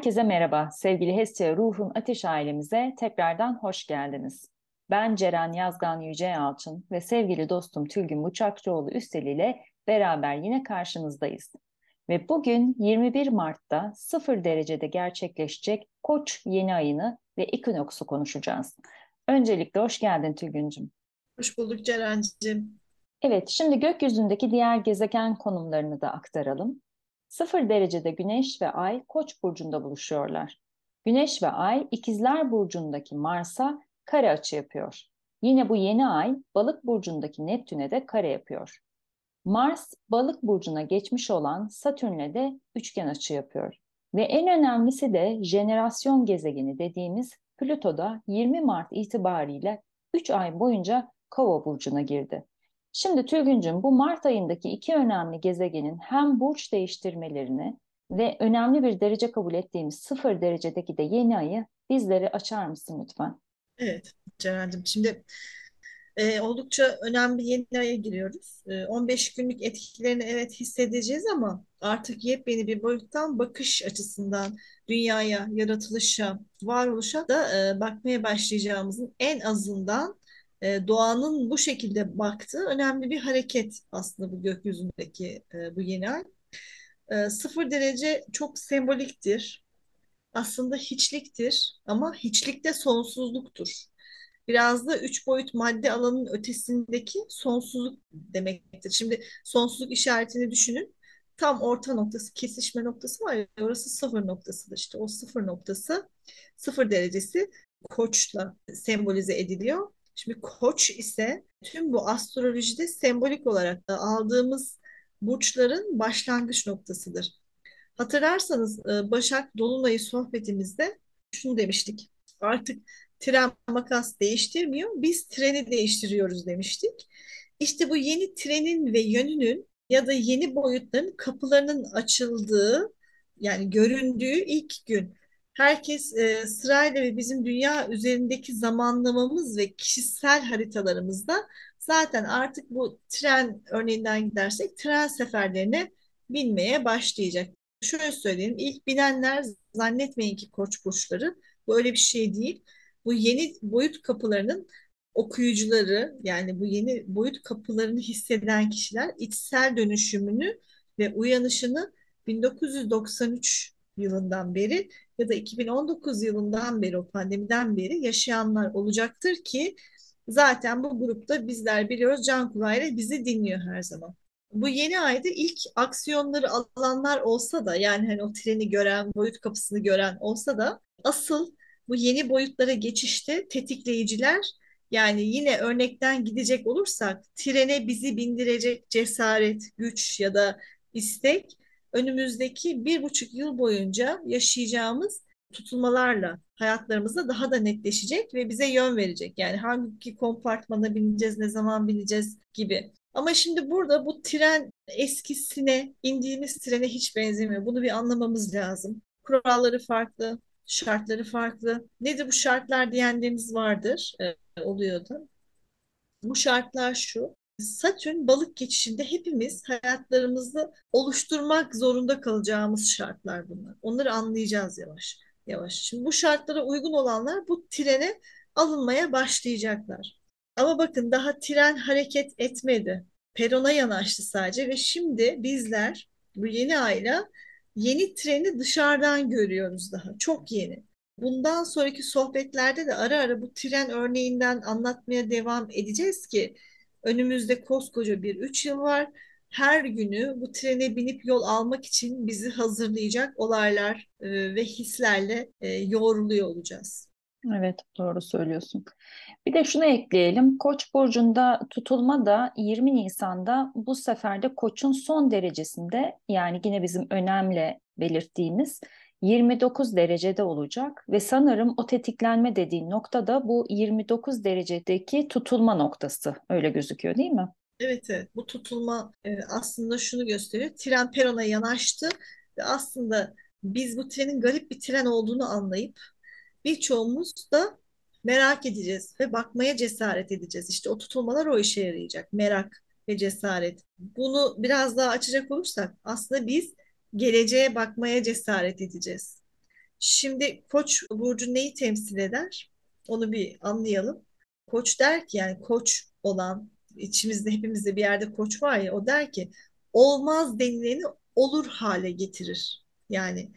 Herkese merhaba. Sevgili Hestia Ruhun Ateş ailemize tekrardan hoş geldiniz. Ben Ceren Yazgan Yüce Yalçın ve sevgili dostum Tülgün Bıçakçıoğlu Üstel ile beraber yine karşınızdayız. Ve bugün 21 Mart'ta 0 derecede gerçekleşecek Koç yeni ayını ve Ekinoks'u konuşacağız. Öncelikle hoş geldin Tülgüncüm. Hoş bulduk Ceren'cim. Evet, şimdi gökyüzündeki diğer gezegen konumlarını da aktaralım. Sıfır derecede Güneş ve Ay Koç burcunda buluşuyorlar. Güneş ve Ay İkizler burcundaki Mars'a kare açı yapıyor. Yine bu yeni ay Balık burcundaki Neptün'e de kare yapıyor. Mars Balık burcuna geçmiş olan Satürn'le de üçgen açı yapıyor. Ve en önemlisi de jenerasyon gezegeni dediğimiz Plüto'da 20 Mart itibariyle 3 ay boyunca Kova burcuna girdi. Şimdi Tülgüncüm bu Mart ayındaki iki önemli gezegenin hem burç değiştirmelerini ve önemli bir derece kabul ettiğimiz sıfır derecedeki de yeni ayı bizlere açar mısın lütfen? Evet Ceren'cim şimdi e, oldukça önemli yeni aya giriyoruz. E, 15 günlük etkilerini evet hissedeceğiz ama artık yepyeni bir boyuttan bakış açısından dünyaya, yaratılışa, varoluşa da e, bakmaya başlayacağımızın en azından e, doğanın bu şekilde baktığı önemli bir hareket aslında bu gökyüzündeki e, bu yeni ay. E, sıfır derece çok semboliktir. Aslında hiçliktir ama hiçlikte sonsuzluktur. Biraz da üç boyut madde alanının ötesindeki sonsuzluk demektir. Şimdi sonsuzluk işaretini düşünün. Tam orta noktası, kesişme noktası var ya, orası sıfır noktasıdır. İşte o sıfır noktası, sıfır derecesi koçla sembolize ediliyor. Şimdi koç ise tüm bu astrolojide sembolik olarak da aldığımız burçların başlangıç noktasıdır. Hatırlarsanız e, Başak Dolunay'ı sohbetimizde şunu demiştik. Artık tren makas değiştirmiyor. Biz treni değiştiriyoruz demiştik. İşte bu yeni trenin ve yönünün ya da yeni boyutların kapılarının açıldığı yani göründüğü ilk gün herkes e, sırayla ve bizim dünya üzerindeki zamanlamamız ve kişisel haritalarımızda zaten artık bu tren örneğinden gidersek tren seferlerine binmeye başlayacak. Şöyle söyleyeyim ilk binenler zannetmeyin ki koç burçları bu öyle bir şey değil. Bu yeni boyut kapılarının okuyucuları yani bu yeni boyut kapılarını hisseden kişiler içsel dönüşümünü ve uyanışını 1993 yılından beri ya da 2019 yılından beri o pandemiden beri yaşayanlar olacaktır ki zaten bu grupta bizler biliyoruz can kulağıyla bizi dinliyor her zaman. Bu yeni ayda ilk aksiyonları alanlar olsa da yani hani o treni gören, boyut kapısını gören olsa da asıl bu yeni boyutlara geçişte tetikleyiciler yani yine örnekten gidecek olursak trene bizi bindirecek cesaret, güç ya da istek önümüzdeki bir buçuk yıl boyunca yaşayacağımız tutulmalarla hayatlarımızda daha da netleşecek ve bize yön verecek. Yani hangi kompartmana bineceğiz, ne zaman bineceğiz gibi. Ama şimdi burada bu tren eskisine, indiğimiz trene hiç benzemiyor. Bunu bir anlamamız lazım. Kuralları farklı, şartları farklı. Nedir bu şartlar diyenlerimiz vardır, e, oluyordu. Bu şartlar şu. Satürn balık geçişinde hepimiz hayatlarımızda oluşturmak zorunda kalacağımız şartlar bunlar. Onları anlayacağız yavaş yavaş. Şimdi bu şartlara uygun olanlar bu trene alınmaya başlayacaklar. Ama bakın daha tren hareket etmedi. Perona yanaştı sadece ve şimdi bizler bu yeni ayla yeni treni dışarıdan görüyoruz daha. Çok yeni. Bundan sonraki sohbetlerde de ara ara bu tren örneğinden anlatmaya devam edeceğiz ki Önümüzde koskoca bir üç yıl var. Her günü bu trene binip yol almak için bizi hazırlayacak olaylar e, ve hislerle e, yoğruluyor olacağız. Evet doğru söylüyorsun. Bir de şunu ekleyelim. Koç burcunda tutulma da 20 Nisan'da bu sefer de Koç'un son derecesinde yani yine bizim önemli belirttiğimiz 29 derecede olacak ve sanırım o tetiklenme dediğin nokta da bu 29 derecedeki tutulma noktası öyle gözüküyor değil mi? Evet evet bu tutulma e, aslında şunu gösteriyor. Tren perona yanaştı ve aslında biz bu trenin garip bir tren olduğunu anlayıp birçoğumuz da merak edeceğiz ve bakmaya cesaret edeceğiz. İşte o tutulmalar o işe yarayacak. Merak ve cesaret. Bunu biraz daha açacak olursak aslında biz geleceğe bakmaya cesaret edeceğiz. Şimdi Koç burcu neyi temsil eder? Onu bir anlayalım. Koç der ki yani koç olan içimizde hepimizde bir yerde koç var ya o der ki olmaz denileni olur hale getirir. Yani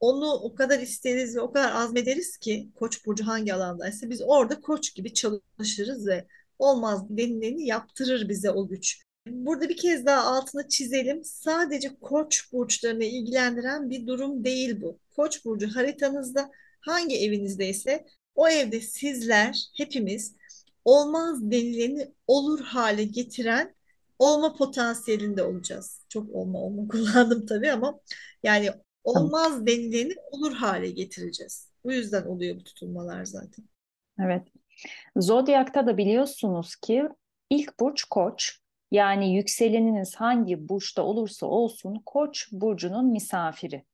onu o kadar isteriz ve o kadar azmederiz ki Koç burcu hangi alandaysa biz orada koç gibi çalışırız ve olmaz denileni yaptırır bize o güç. Burada bir kez daha altını çizelim. Sadece Koç burçlarını ilgilendiren bir durum değil bu. Koç burcu haritanızda hangi evinizdeyse o evde sizler hepimiz olmaz denileni olur hale getiren olma potansiyelinde olacağız. Çok olma olma kullandım tabii ama yani olmaz denileni olur hale getireceğiz. Bu yüzden oluyor bu tutulmalar zaten. Evet. Zodyakta da biliyorsunuz ki ilk burç Koç. Yani yükseleniniz hangi burçta olursa olsun Koç burcunun misafiri.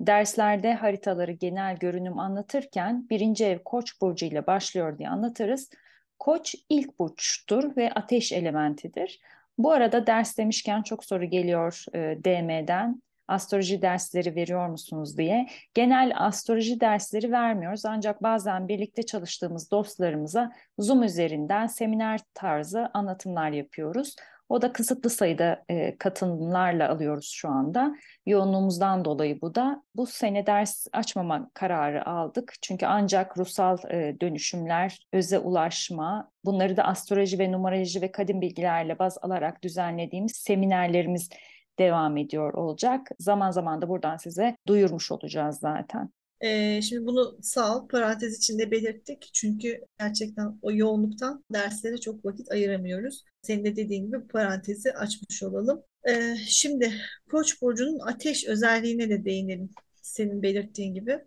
Derslerde haritaları genel görünüm anlatırken birinci ev Koç burcu ile başlıyor diye anlatırız. Koç ilk burçtur ve ateş elementidir. Bu arada ders demişken çok soru geliyor e, DM'den astroloji dersleri veriyor musunuz diye. Genel astroloji dersleri vermiyoruz ancak bazen birlikte çalıştığımız dostlarımıza Zoom üzerinden seminer tarzı anlatımlar yapıyoruz. O da kısıtlı sayıda e, katılımlarla alıyoruz şu anda. Yoğunluğumuzdan dolayı bu da. Bu sene ders açmama kararı aldık. Çünkü ancak ruhsal e, dönüşümler, öze ulaşma, bunları da astroloji ve numaroloji ve kadim bilgilerle baz alarak düzenlediğimiz seminerlerimiz devam ediyor olacak. Zaman zaman da buradan size duyurmuş olacağız zaten. Ee, şimdi bunu sağ parantez içinde belirttik. Çünkü gerçekten o yoğunluktan derslere çok vakit ayıramıyoruz. Senin de dediğin gibi parantezi açmış olalım. Ee, şimdi Koç burcunun ateş özelliğine de değinelim. Senin belirttiğin gibi.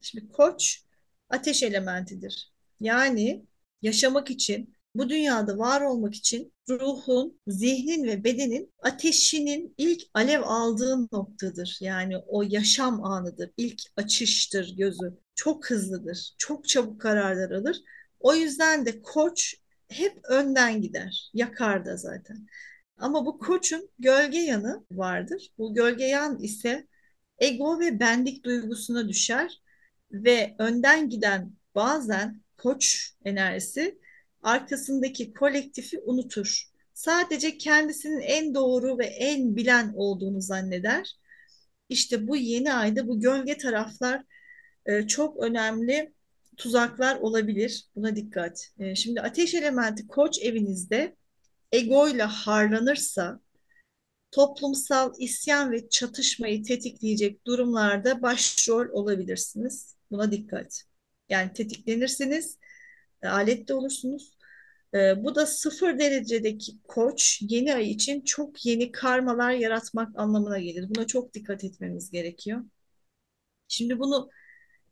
Şimdi Koç ateş elementidir. Yani yaşamak için bu dünyada var olmak için ruhun, zihnin ve bedenin ateşinin ilk alev aldığı noktadır. Yani o yaşam anıdır, ilk açıştır gözü. Çok hızlıdır, çok çabuk kararlar alır. O yüzden de koç hep önden gider, yakar da zaten. Ama bu koçun gölge yanı vardır. Bu gölge yan ise ego ve benlik duygusuna düşer ve önden giden bazen koç enerjisi arkasındaki kolektifi unutur. Sadece kendisinin en doğru ve en bilen olduğunu zanneder. İşte bu yeni ayda bu gölge taraflar e, çok önemli tuzaklar olabilir. Buna dikkat. E, şimdi ateş elementi koç evinizde egoyla harlanırsa toplumsal isyan ve çatışmayı tetikleyecek durumlarda başrol olabilirsiniz. Buna dikkat. Yani tetiklenirsiniz e, alette olursunuz. E, bu da sıfır derecedeki koç yeni ay için çok yeni karmalar yaratmak anlamına gelir. Buna çok dikkat etmemiz gerekiyor. Şimdi bunu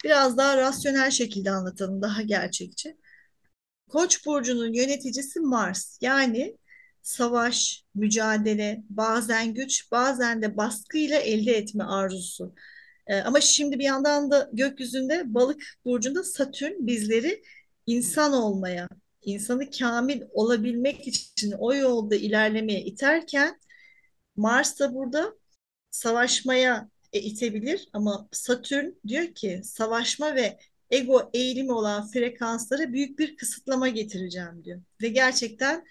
biraz daha rasyonel şekilde anlatalım, daha gerçekçi. Koç burcunun yöneticisi Mars. Yani savaş, mücadele, bazen güç, bazen de baskıyla elde etme arzusu. Ee, ama şimdi bir yandan da gökyüzünde balık burcunda Satürn bizleri insan olmaya, insanı kamil olabilmek için o yolda ilerlemeye iterken Mars da burada savaşmaya e, itebilir ama Satürn diyor ki savaşma ve ego eğilimi olan frekanslara büyük bir kısıtlama getireceğim diyor. Ve gerçekten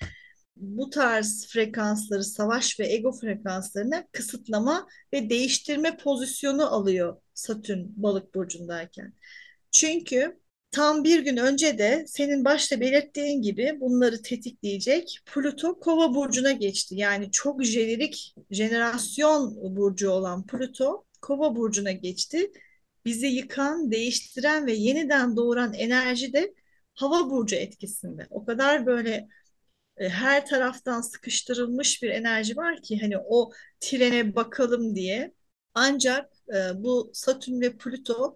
bu tarz frekansları savaş ve ego frekanslarına kısıtlama ve değiştirme pozisyonu alıyor Satürn balık burcundayken. Çünkü Tam bir gün önce de senin başta belirttiğin gibi bunları tetikleyecek Plüto Kova burcuna geçti. Yani çok jenerik jenerasyon burcu olan Plüto Kova burcuna geçti. Bizi yıkan, değiştiren ve yeniden doğuran enerji de Hava burcu etkisinde. O kadar böyle e, her taraftan sıkıştırılmış bir enerji var ki hani o trene bakalım diye. Ancak e, bu Satürn ve Plüto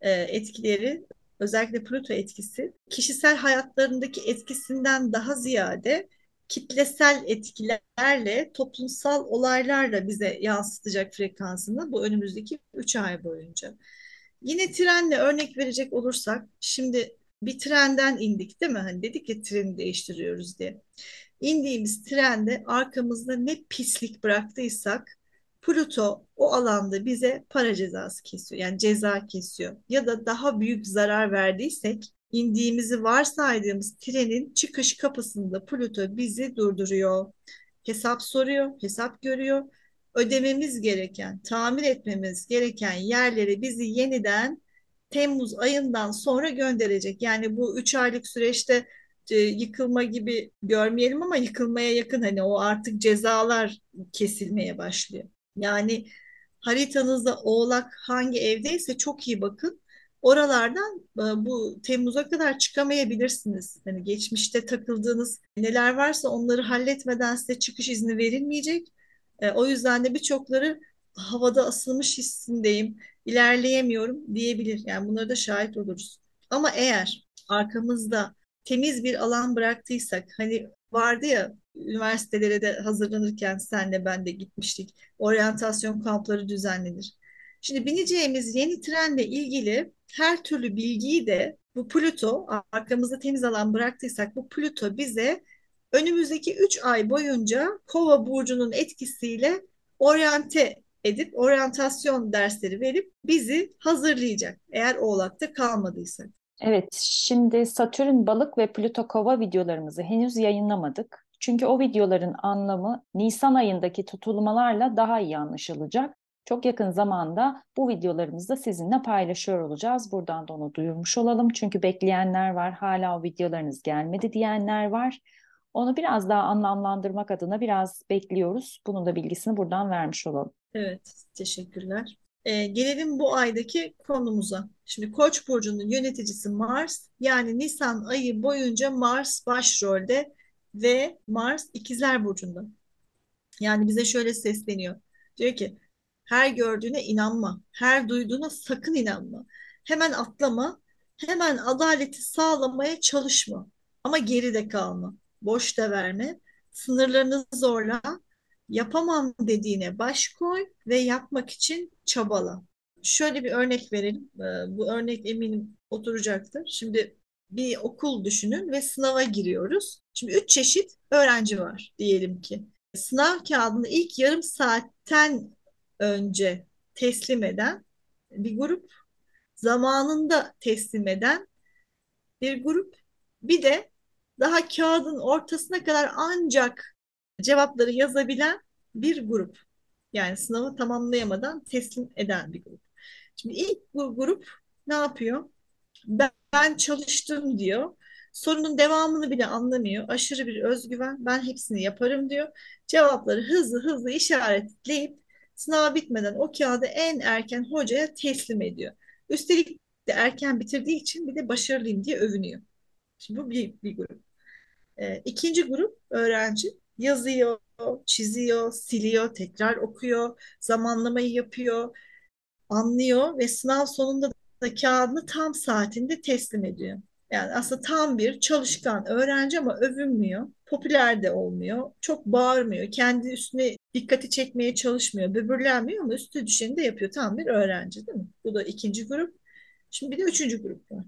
e, etkileri özellikle Plüto etkisi kişisel hayatlarındaki etkisinden daha ziyade kitlesel etkilerle, toplumsal olaylarla bize yansıtacak frekansını bu önümüzdeki 3 ay boyunca. Yine trenle örnek verecek olursak, şimdi bir trenden indik değil mi? Hani dedik ya treni değiştiriyoruz diye. İndiğimiz trende arkamızda ne pislik bıraktıysak Plüto o alanda bize para cezası kesiyor. Yani ceza kesiyor. Ya da daha büyük zarar verdiysek indiğimizi varsaydığımız trenin çıkış kapısında Plüto bizi durduruyor. Hesap soruyor, hesap görüyor. Ödememiz gereken, tamir etmemiz gereken yerlere bizi yeniden Temmuz ayından sonra gönderecek. Yani bu üç aylık süreçte e, yıkılma gibi görmeyelim ama yıkılmaya yakın hani o artık cezalar kesilmeye başlıyor. Yani haritanızda oğlak hangi evdeyse çok iyi bakın. Oralardan e, bu Temmuz'a kadar çıkamayabilirsiniz. Hani geçmişte takıldığınız neler varsa onları halletmeden size çıkış izni verilmeyecek. E, o yüzden de birçokları havada asılmış hissindeyim, ilerleyemiyorum diyebilir. Yani bunları da şahit oluruz. Ama eğer arkamızda temiz bir alan bıraktıysak, hani vardı ya üniversitelere de hazırlanırken senle ben de gitmiştik. Oryantasyon kampları düzenlenir. Şimdi bineceğimiz yeni trenle ilgili her türlü bilgiyi de bu Plüto arkamızda temiz alan bıraktıysak bu Plüto bize önümüzdeki 3 ay boyunca Kova burcunun etkisiyle oryante edip oryantasyon dersleri verip bizi hazırlayacak eğer Oğlak'ta kalmadıysak. Evet, şimdi Satürn balık ve Plüto kova videolarımızı henüz yayınlamadık. Çünkü o videoların anlamı Nisan ayındaki tutulmalarla daha iyi anlaşılacak. Çok yakın zamanda bu videolarımızı da sizinle paylaşıyor olacağız. Buradan da onu duyurmuş olalım. Çünkü bekleyenler var, hala o videolarınız gelmedi diyenler var. Onu biraz daha anlamlandırmak adına biraz bekliyoruz. Bunun da bilgisini buradan vermiş olalım. Evet, teşekkürler. Ee, gelelim bu aydaki konumuza. Şimdi Koç burcunun yöneticisi Mars. Yani Nisan ayı boyunca Mars başrolde ve Mars İkizler burcunda. Yani bize şöyle sesleniyor. Diyor ki her gördüğüne inanma, her duyduğuna sakın inanma. Hemen atlama, hemen adaleti sağlamaya çalışma. Ama geride kalma, boş da verme, sınırlarını zorla, yapamam dediğine baş koy ve yapmak için çabala. Şöyle bir örnek verelim. Ee, bu örnek eminim oturacaktır. Şimdi bir okul düşünün ve sınava giriyoruz. Şimdi üç çeşit öğrenci var diyelim ki. Sınav kağıdını ilk yarım saatten önce teslim eden bir grup, zamanında teslim eden bir grup, bir de daha kağıdın ortasına kadar ancak cevapları yazabilen bir grup. Yani sınavı tamamlayamadan teslim eden bir grup. Şimdi ilk bu grup ne yapıyor? Ben, ben çalıştım diyor. Sorunun devamını bile anlamıyor. Aşırı bir özgüven. Ben hepsini yaparım diyor. Cevapları hızlı hızlı işaretleyip sınav bitmeden o kağıdı en erken hocaya teslim ediyor. Üstelik de erken bitirdiği için bir de başarılıyım diye övünüyor. Şimdi bu bir, bir grup. E, ikinci grup öğrenci yazıyor, çiziyor, siliyor, tekrar okuyor, zamanlamayı yapıyor, anlıyor ve sınav sonunda da kağıdını tam saatinde teslim ediyor. Yani aslında tam bir çalışkan öğrenci ama övünmüyor. Popüler de olmuyor. Çok bağırmıyor. Kendi üstüne dikkati çekmeye çalışmıyor. Böbürlenmiyor ama üstü düşeni de yapıyor. Tam bir öğrenci değil mi? Bu da ikinci grup. Şimdi bir de üçüncü grup var.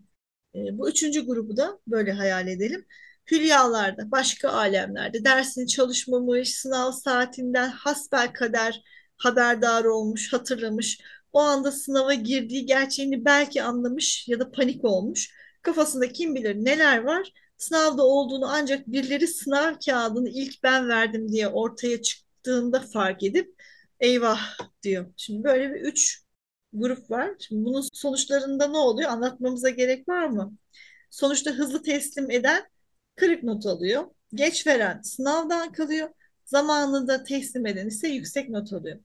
E, bu üçüncü grubu da böyle hayal edelim hülyalarda, başka alemlerde dersini çalışmamış, sınav saatinden hasbel kader haberdar olmuş, hatırlamış. O anda sınava girdiği gerçeğini belki anlamış ya da panik olmuş. Kafasında kim bilir neler var. Sınavda olduğunu ancak birileri sınav kağıdını ilk ben verdim diye ortaya çıktığında fark edip eyvah diyor. Şimdi böyle bir üç grup var. Şimdi bunun sonuçlarında ne oluyor? Anlatmamıza gerek var mı? Sonuçta hızlı teslim eden kırık not alıyor. Geç veren sınavdan kalıyor. Zamanında teslim eden ise yüksek not alıyor.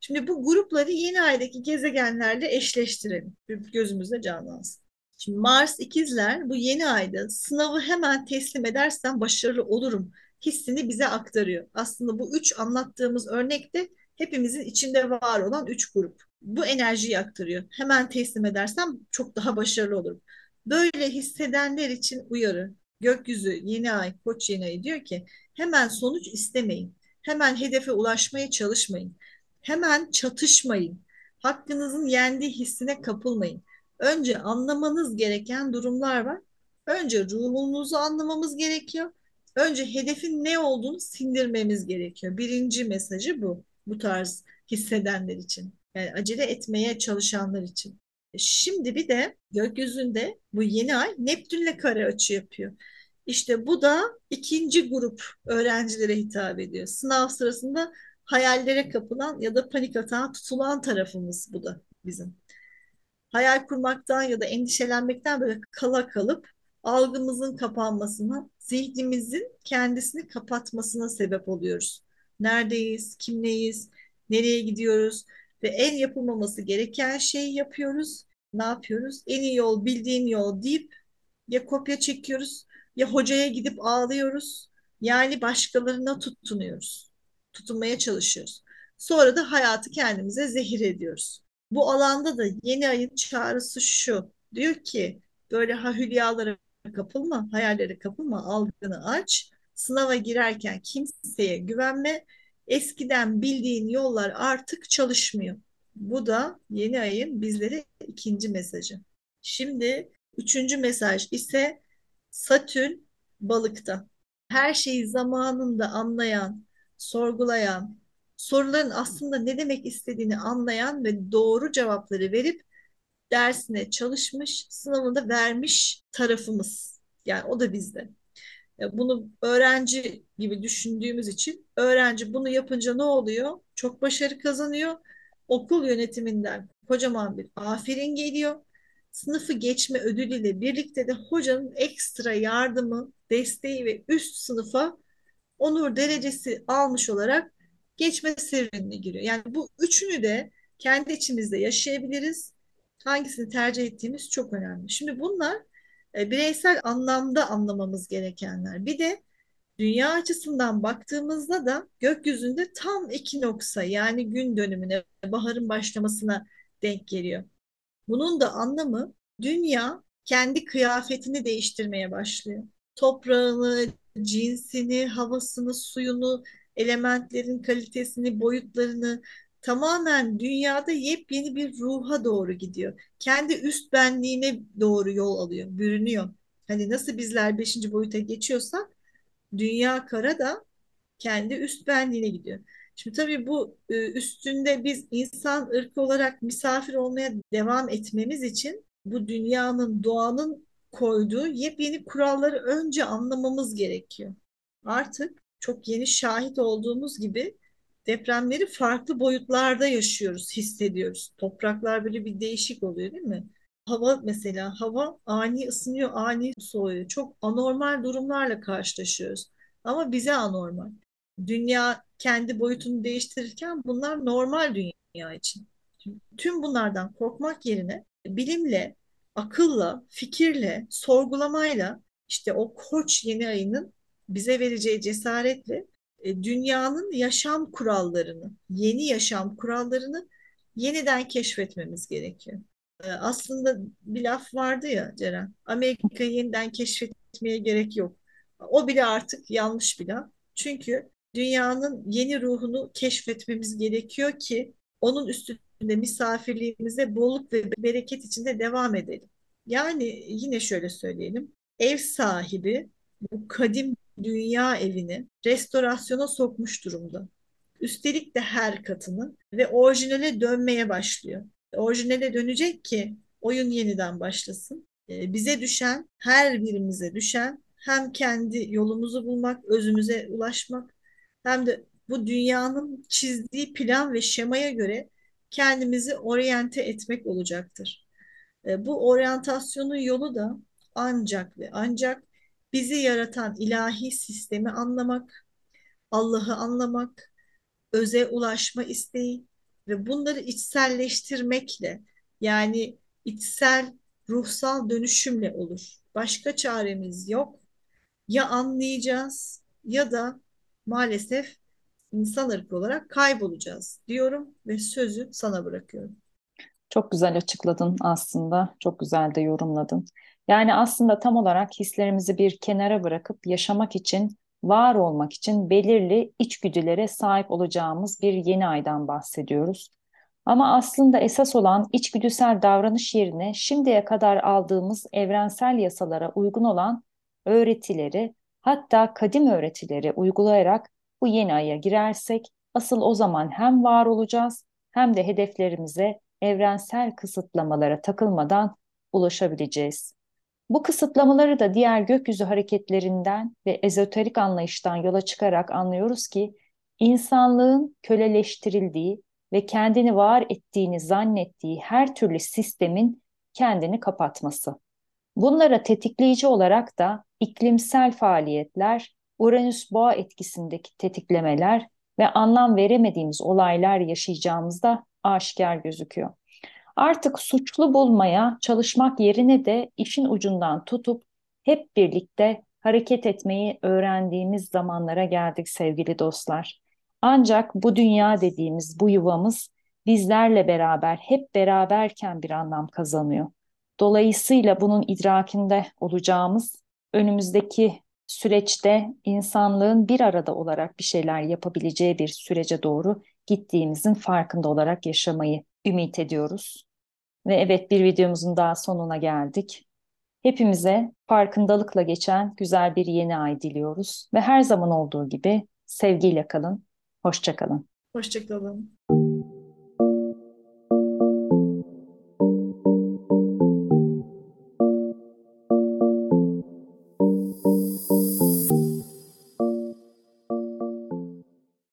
Şimdi bu grupları yeni aydaki gezegenlerle eşleştirelim. Gözümüzde canlansın. Şimdi Mars ikizler bu yeni ayda sınavı hemen teslim edersem başarılı olurum hissini bize aktarıyor. Aslında bu üç anlattığımız örnekte hepimizin içinde var olan üç grup. Bu enerjiyi aktarıyor. Hemen teslim edersem çok daha başarılı olurum. Böyle hissedenler için uyarı. Gökyüzü yeni ay, koç yeni ay diyor ki hemen sonuç istemeyin. Hemen hedefe ulaşmaya çalışmayın. Hemen çatışmayın. Hakkınızın yendiği hissine kapılmayın. Önce anlamanız gereken durumlar var. Önce ruhunuzu anlamamız gerekiyor. Önce hedefin ne olduğunu sindirmemiz gerekiyor. Birinci mesajı bu. Bu tarz hissedenler için. Yani acele etmeye çalışanlar için. Şimdi bir de gökyüzünde bu yeni ay Neptünle kare açı yapıyor. İşte bu da ikinci grup öğrencilere hitap ediyor. Sınav sırasında hayallere kapılan ya da panik atağa tutulan tarafımız bu da bizim. Hayal kurmaktan ya da endişelenmekten böyle kala kalıp algımızın kapanmasına, zihnimizin kendisini kapatmasına sebep oluyoruz. Neredeyiz, kimleyiz, nereye gidiyoruz ve en yapılmaması gereken şeyi yapıyoruz. Ne yapıyoruz? En iyi yol bildiğin yol deyip ya kopya çekiyoruz ya hocaya gidip ağlıyoruz. Yani başkalarına tutunuyoruz. Tutunmaya çalışıyoruz. Sonra da hayatı kendimize zehir ediyoruz. Bu alanda da yeni ayın çağrısı şu. Diyor ki böyle ha hülyalara kapılma, hayallere kapılma, algını aç. Sınava girerken kimseye güvenme. Eskiden bildiğin yollar artık çalışmıyor. Bu da yeni ayın bizlere ikinci mesajı. Şimdi üçüncü mesaj ise Satürn balıkta. Her şeyi zamanında anlayan, sorgulayan, soruların aslında ne demek istediğini anlayan ve doğru cevapları verip dersine çalışmış, sınavında vermiş tarafımız. Yani o da bizde. Bunu öğrenci gibi düşündüğümüz için öğrenci bunu yapınca ne oluyor? Çok başarı kazanıyor. Okul yönetiminden kocaman bir aferin geliyor. Sınıfı geçme ödülüyle birlikte de hocanın ekstra yardımı, desteği ve üst sınıfa onur derecesi almış olarak geçme serüvenine giriyor. Yani bu üçünü de kendi içimizde yaşayabiliriz. Hangisini tercih ettiğimiz çok önemli. Şimdi bunlar e, bireysel anlamda anlamamız gerekenler. Bir de dünya açısından baktığımızda da gökyüzünde tam ekinoksa yani gün dönümüne, baharın başlamasına denk geliyor. Bunun da anlamı dünya kendi kıyafetini değiştirmeye başlıyor. Toprağını, cinsini, havasını, suyunu, elementlerin kalitesini, boyutlarını tamamen dünyada yepyeni bir ruha doğru gidiyor. Kendi üst benliğine doğru yol alıyor, bürünüyor. Hani nasıl bizler beşinci boyuta geçiyorsak dünya kara da kendi üst benliğine gidiyor. Şimdi tabii bu e, üstünde biz insan ırkı olarak misafir olmaya devam etmemiz için bu dünyanın, doğanın koyduğu yepyeni kuralları önce anlamamız gerekiyor. Artık çok yeni şahit olduğumuz gibi depremleri farklı boyutlarda yaşıyoruz, hissediyoruz. Topraklar böyle bir değişik oluyor değil mi? Hava mesela, hava ani ısınıyor, ani soğuyor. Çok anormal durumlarla karşılaşıyoruz. Ama bize anormal. Dünya kendi boyutunu değiştirirken bunlar normal dünya için. tüm bunlardan korkmak yerine bilimle, akılla, fikirle, sorgulamayla işte o koç yeni ayının bize vereceği cesaretle dünyanın yaşam kurallarını, yeni yaşam kurallarını yeniden keşfetmemiz gerekiyor. E, aslında bir laf vardı ya Ceren, Amerika'yı yeniden keşfetmeye gerek yok. O bile artık yanlış bir laf. Çünkü dünyanın yeni ruhunu keşfetmemiz gerekiyor ki onun üstünde misafirliğimize bolluk ve bereket içinde devam edelim. Yani yine şöyle söyleyelim. Ev sahibi bu kadim dünya evini restorasyona sokmuş durumda. Üstelik de her katını ve orijinale dönmeye başlıyor. Orijinale dönecek ki oyun yeniden başlasın. Ee, bize düşen, her birimize düşen hem kendi yolumuzu bulmak, özümüze ulaşmak hem de bu dünyanın çizdiği plan ve şemaya göre kendimizi oryante etmek olacaktır. Ee, bu oryantasyonun yolu da ancak ve ancak bizi yaratan ilahi sistemi anlamak, Allah'ı anlamak, öze ulaşma isteği ve bunları içselleştirmekle yani içsel ruhsal dönüşümle olur. Başka çaremiz yok. Ya anlayacağız ya da maalesef insan ırkı olarak kaybolacağız diyorum ve sözü sana bırakıyorum. Çok güzel açıkladın aslında. Çok güzel de yorumladın. Yani aslında tam olarak hislerimizi bir kenara bırakıp yaşamak için, var olmak için belirli içgüdülere sahip olacağımız bir yeni aydan bahsediyoruz. Ama aslında esas olan içgüdüsel davranış yerine şimdiye kadar aldığımız evrensel yasalara uygun olan öğretileri, hatta kadim öğretileri uygulayarak bu yeni aya girersek asıl o zaman hem var olacağız hem de hedeflerimize evrensel kısıtlamalara takılmadan ulaşabileceğiz. Bu kısıtlamaları da diğer gökyüzü hareketlerinden ve ezoterik anlayıştan yola çıkarak anlıyoruz ki insanlığın köleleştirildiği ve kendini var ettiğini zannettiği her türlü sistemin kendini kapatması. Bunlara tetikleyici olarak da iklimsel faaliyetler, Uranüs boğa etkisindeki tetiklemeler ve anlam veremediğimiz olaylar yaşayacağımızda aşikar gözüküyor. Artık suçlu bulmaya çalışmak yerine de işin ucundan tutup hep birlikte hareket etmeyi öğrendiğimiz zamanlara geldik sevgili dostlar. Ancak bu dünya dediğimiz bu yuvamız bizlerle beraber hep beraberken bir anlam kazanıyor. Dolayısıyla bunun idrakinde olacağımız önümüzdeki süreçte insanlığın bir arada olarak bir şeyler yapabileceği bir sürece doğru gittiğimizin farkında olarak yaşamayı ümit ediyoruz. Ve evet bir videomuzun daha sonuna geldik. Hepimize farkındalıkla geçen güzel bir yeni ay diliyoruz ve her zaman olduğu gibi sevgiyle kalın, hoşça kalın. Hoşça kalın.